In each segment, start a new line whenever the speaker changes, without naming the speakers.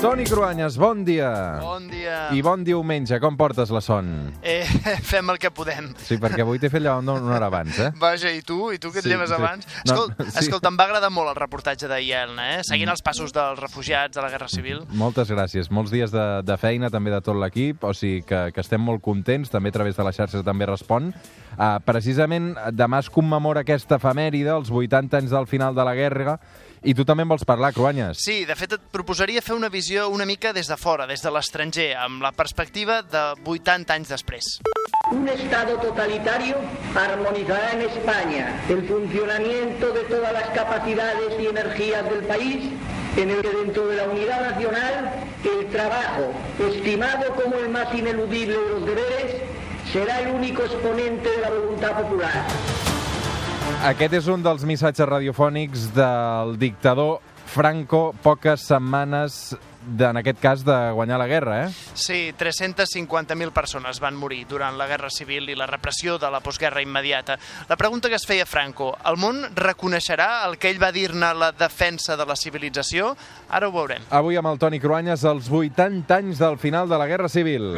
Toni Cruanyes, bon dia.
Bon dia.
I bon diumenge, com portes la son?
Eh, fem el que podem.
Sí, perquè avui t'he fet llevar una hora abans, eh?
Vaja, i tu? I tu que et
Sí,
lleves
sí.
abans?
No,
Escolta,
sí.
escolta, em va agradar molt el reportatge d'Ielna, eh? Seguint els passos dels refugiats de la Guerra Civil.
Moltes gràcies. Molts dies de, de feina, també de tot l'equip, o sigui que, que estem molt contents, també a través de les xarxes també respon. Uh, precisament demà es commemora aquesta efemèride, els 80 anys del final de la guerra, i tu també en vols parlar, Cruanyes.
Sí, de fet et proposaria fer una visió una mica des de fora, des de l'estranger, amb la perspectiva de 80 anys després.
Un Estado totalitario armonizará en España el funcionamiento de todas las capacidades y energías del país, en el que dentro de la unidad nacional el trabajo, estimado como el más ineludible de los deberes, será el único exponente de la voluntad popular.
Aquest és un dels missatges radiofònics del dictador Franco, poques setmanes, de, en aquest cas, de guanyar la guerra, eh?
Sí, 350.000 persones van morir durant la Guerra Civil i la repressió de la postguerra immediata. La pregunta que es feia Franco, el món reconeixerà el que ell va dir-ne la defensa de la civilització? Ara ho veurem.
Avui amb el Toni Cruanyes, els 80 anys del final de la Guerra Civil.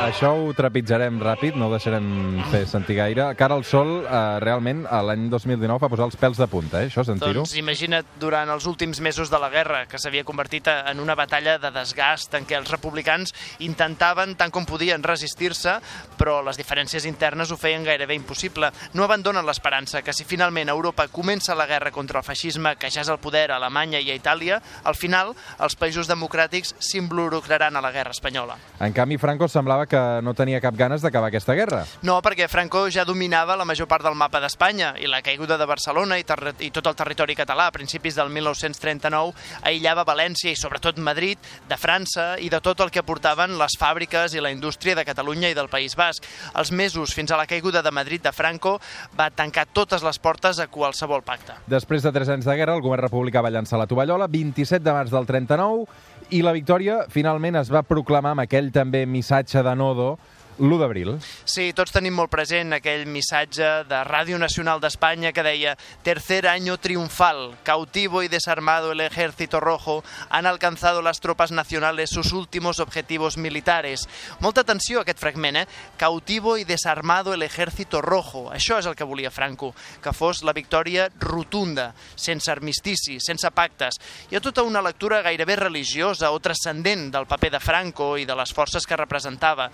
Això ho trepitjarem ràpid, no ho deixarem fer sentir gaire. Cara al sol, eh, realment, l'any 2019 va posar els pèls de punta, eh? això, sentir-ho.
Doncs imagina't durant els últims mesos de la guerra, que s'havia convertit en una batalla de desgast en què els republicans intentaven tant com podien resistir-se, però les diferències internes ho feien gairebé impossible. No abandonen l'esperança que si finalment Europa comença la guerra contra el feixisme, que ja és el poder a Alemanya i a Itàlia, al final els països democràtics s'involucraran a la guerra espanyola.
En canvi, Franco semblava que no tenia cap ganes d'acabar aquesta guerra.
No, perquè Franco ja dominava la major part del mapa d'Espanya i la caiguda de Barcelona i, i tot el territori català a principis del 1939 aïllava València i sobretot Madrid de França i de tot el que portaven les fàbriques i la indústria de Catalunya i del País Basc. Els mesos fins a la caiguda de Madrid de Franco va tancar totes les portes a qualsevol pacte.
Després de tres anys de guerra, el govern republicà va llançar la tovallola, 27 de març del 39, i la victòria finalment es va proclamar amb aquell també missatge de Nodo l'1 d'abril.
Sí, tots tenim molt present aquell missatge de Ràdio Nacional d'Espanya que deia Tercer año triunfal, cautivo y desarmado el ejército rojo, han alcanzado las tropas nacionales sus últimos objetivos militares. Molta atenció a aquest fragment, eh? Cautivo y desarmado el ejército rojo. Això és el que volia Franco, que fos la victòria rotunda, sense armistici, sense pactes. Hi ha tota una lectura gairebé religiosa o transcendent del paper de Franco i de les forces que representava,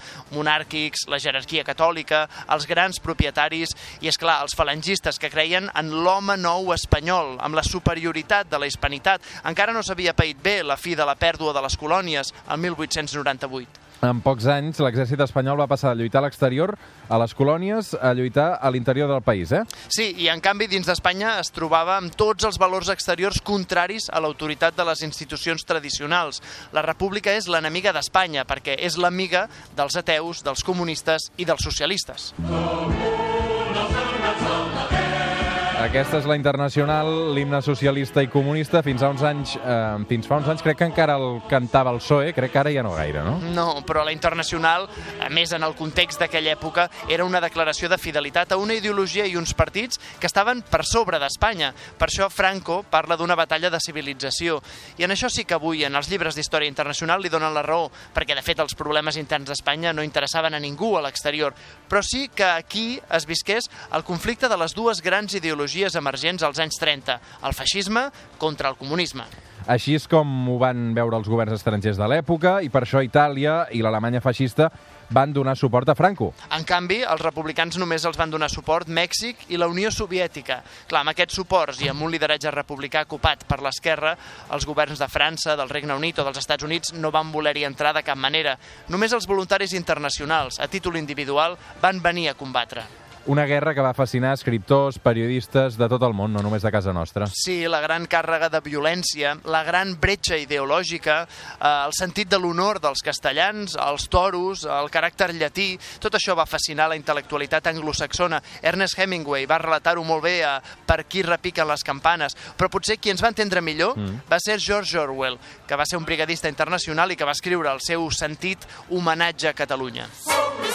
monàrquics, la jerarquia catòlica, els grans propietaris i, és clar els falangistes que creien en l'home nou espanyol, amb la superioritat de la hispanitat. Encara no s'havia paït bé la fi de la pèrdua de les colònies el 1898.
En pocs anys, l'exèrcit espanyol va passar de lluitar a l'exterior, a les colònies, a lluitar a l'interior del país, eh?
Sí, i en canvi dins d'Espanya es trobava amb tots els valors exteriors contraris a l'autoritat de les institucions tradicionals. La república és l'enemiga d'Espanya perquè és l'amiga dels ateus, dels comunistes i dels socialistes.
Aquesta és la internacional, l'himne socialista i comunista. Fins a uns anys, eh, fins fa uns anys crec que encara el cantava el PSOE, crec que ara ja no gaire, no?
No, però la internacional, a més en el context d'aquella època, era una declaració de fidelitat a una ideologia i uns partits que estaven per sobre d'Espanya. Per això Franco parla d'una batalla de civilització. I en això sí que avui, en els llibres d'història internacional, li donen la raó, perquè de fet els problemes interns d'Espanya no interessaven a ningú a l'exterior. Però sí que aquí es visqués el conflicte de les dues grans ideologies emergents als anys 30, el feixisme contra el comunisme.
Així és com ho van veure els governs estrangers de l'època i per això Itàlia i l'Alemanya feixista van donar suport a Franco.
En canvi, els republicans només els van donar suport Mèxic i la Unió Soviètica. Clar, amb aquests suports i amb un lideratge republicà ocupat per l'esquerra, els governs de França, del Regne Unit o dels Estats Units no van voler-hi entrar de cap manera. Només els voluntaris internacionals, a títol individual, van venir a combatre.
Una guerra que va fascinar escriptors, periodistes de tot el món, no només de casa nostra.
Sí, la gran càrrega de violència, la gran bretxa ideològica, eh, el sentit de l'honor dels castellans, els toros, el caràcter llatí, tot això va fascinar la intel·lectualitat anglosaxona. Ernest Hemingway va relatar-ho molt bé a Per qui repiquen les campanes, però potser qui ens va entendre millor mm. va ser George Orwell, que va ser un brigadista internacional i que va escriure el seu sentit homenatge a Catalunya.
Som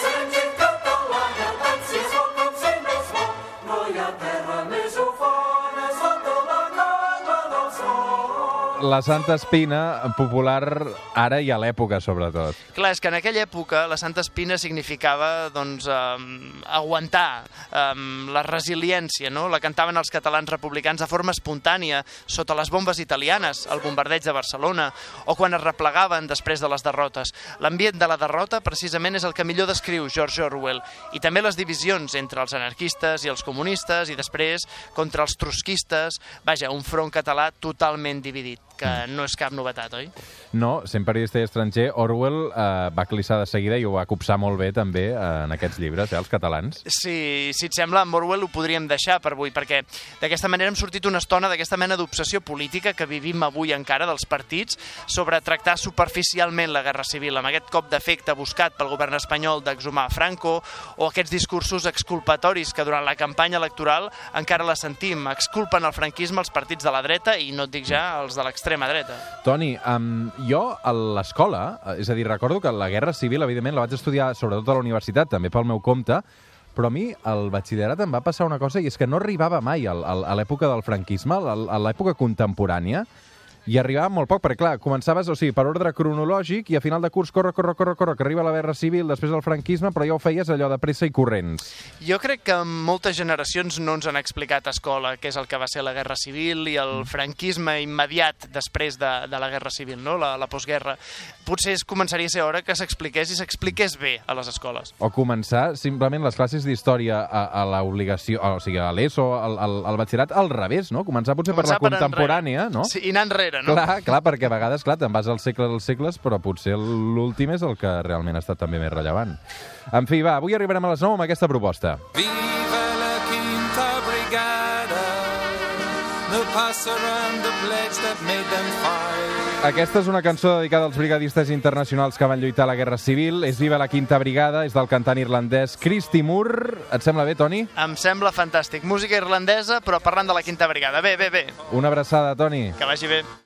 la
Santa Espina, popular ara i a l'època, sobretot.
Clar, és que en aquella època la Santa Espina significava doncs, um, aguantar um, la resiliència, no? La cantaven els catalans republicans de forma espontània, sota les bombes italianes, al bombardeig de Barcelona, o quan es replegaven després de les derrotes. L'ambient de la derrota, precisament, és el que millor descriu George Orwell, i també les divisions entre els anarquistes i els comunistes, i després contra els trotskistes, vaja, un front català totalment dividit, que no és cap novetat, oi?
No, sent periodista i estranger, Orwell eh, va clissar de seguida i ho va copsar molt bé també eh, en aquests llibres, eh, els catalans.
Sí, si et sembla, amb Orwell ho podríem deixar per avui, perquè d'aquesta manera hem sortit una estona d'aquesta mena d'obsessió política que vivim avui encara dels partits sobre tractar superficialment la guerra civil, amb aquest cop d'efecte buscat pel govern espanyol d'exhumar Franco, o aquests discursos exculpatoris que durant la campanya electoral encara la sentim, exculpen el franquisme els partits de la dreta i no et dic ja els de l'extrema dreta.
Toni, um, jo a l'escola, eh, és a dir, recordo que la Guerra Civil, evidentment, la vaig estudiar sobretot a la universitat, també pel meu compte, però a mi al batxillerat em va passar una cosa i és que no arribava mai al, a l'època del franquisme, a l'època contemporània, i arribava molt poc, perquè clar, començaves, o sigui, per ordre cronològic i a final de curs corre, corre, corre, corre, que arriba la guerra civil, després el franquisme, però ja ho feies allò de pressa i corrents.
Jo crec que moltes generacions no ens han explicat a escola què és el que va ser la Guerra Civil i el franquisme immediat després de, de la Guerra Civil, no? la, la postguerra. Potser es començaria a ser hora que s'expliqués i s'expliqués bé a les escoles.
O començar simplement les classes d'història a, a l'obligació, o sigui, a l'ESO, al, al, al batxillerat, al revés, no? Començar potser
Començar
per la
enrere.
contemporània, no?
Sí, i anar enrere, no?
Clar, clar, perquè a vegades, clar, te'n vas al segle dels segles, però potser l'últim és el que realment ha estat també més rellevant. En fi, va, avui arribarem a les 9 amb aquesta proposta.
Viva la Quinta Brigada! No passaran the pledge that made them fight.
Aquesta és una cançó dedicada als brigadistes internacionals que van lluitar a la Guerra Civil. És Viva la Quinta Brigada, és del cantant irlandès Christy Moore. Et sembla bé, Toni?
Em sembla fantàstic. Música irlandesa, però parlant de la Quinta Brigada. Bé, bé, bé.
Una abraçada, Toni.
Que vagi bé.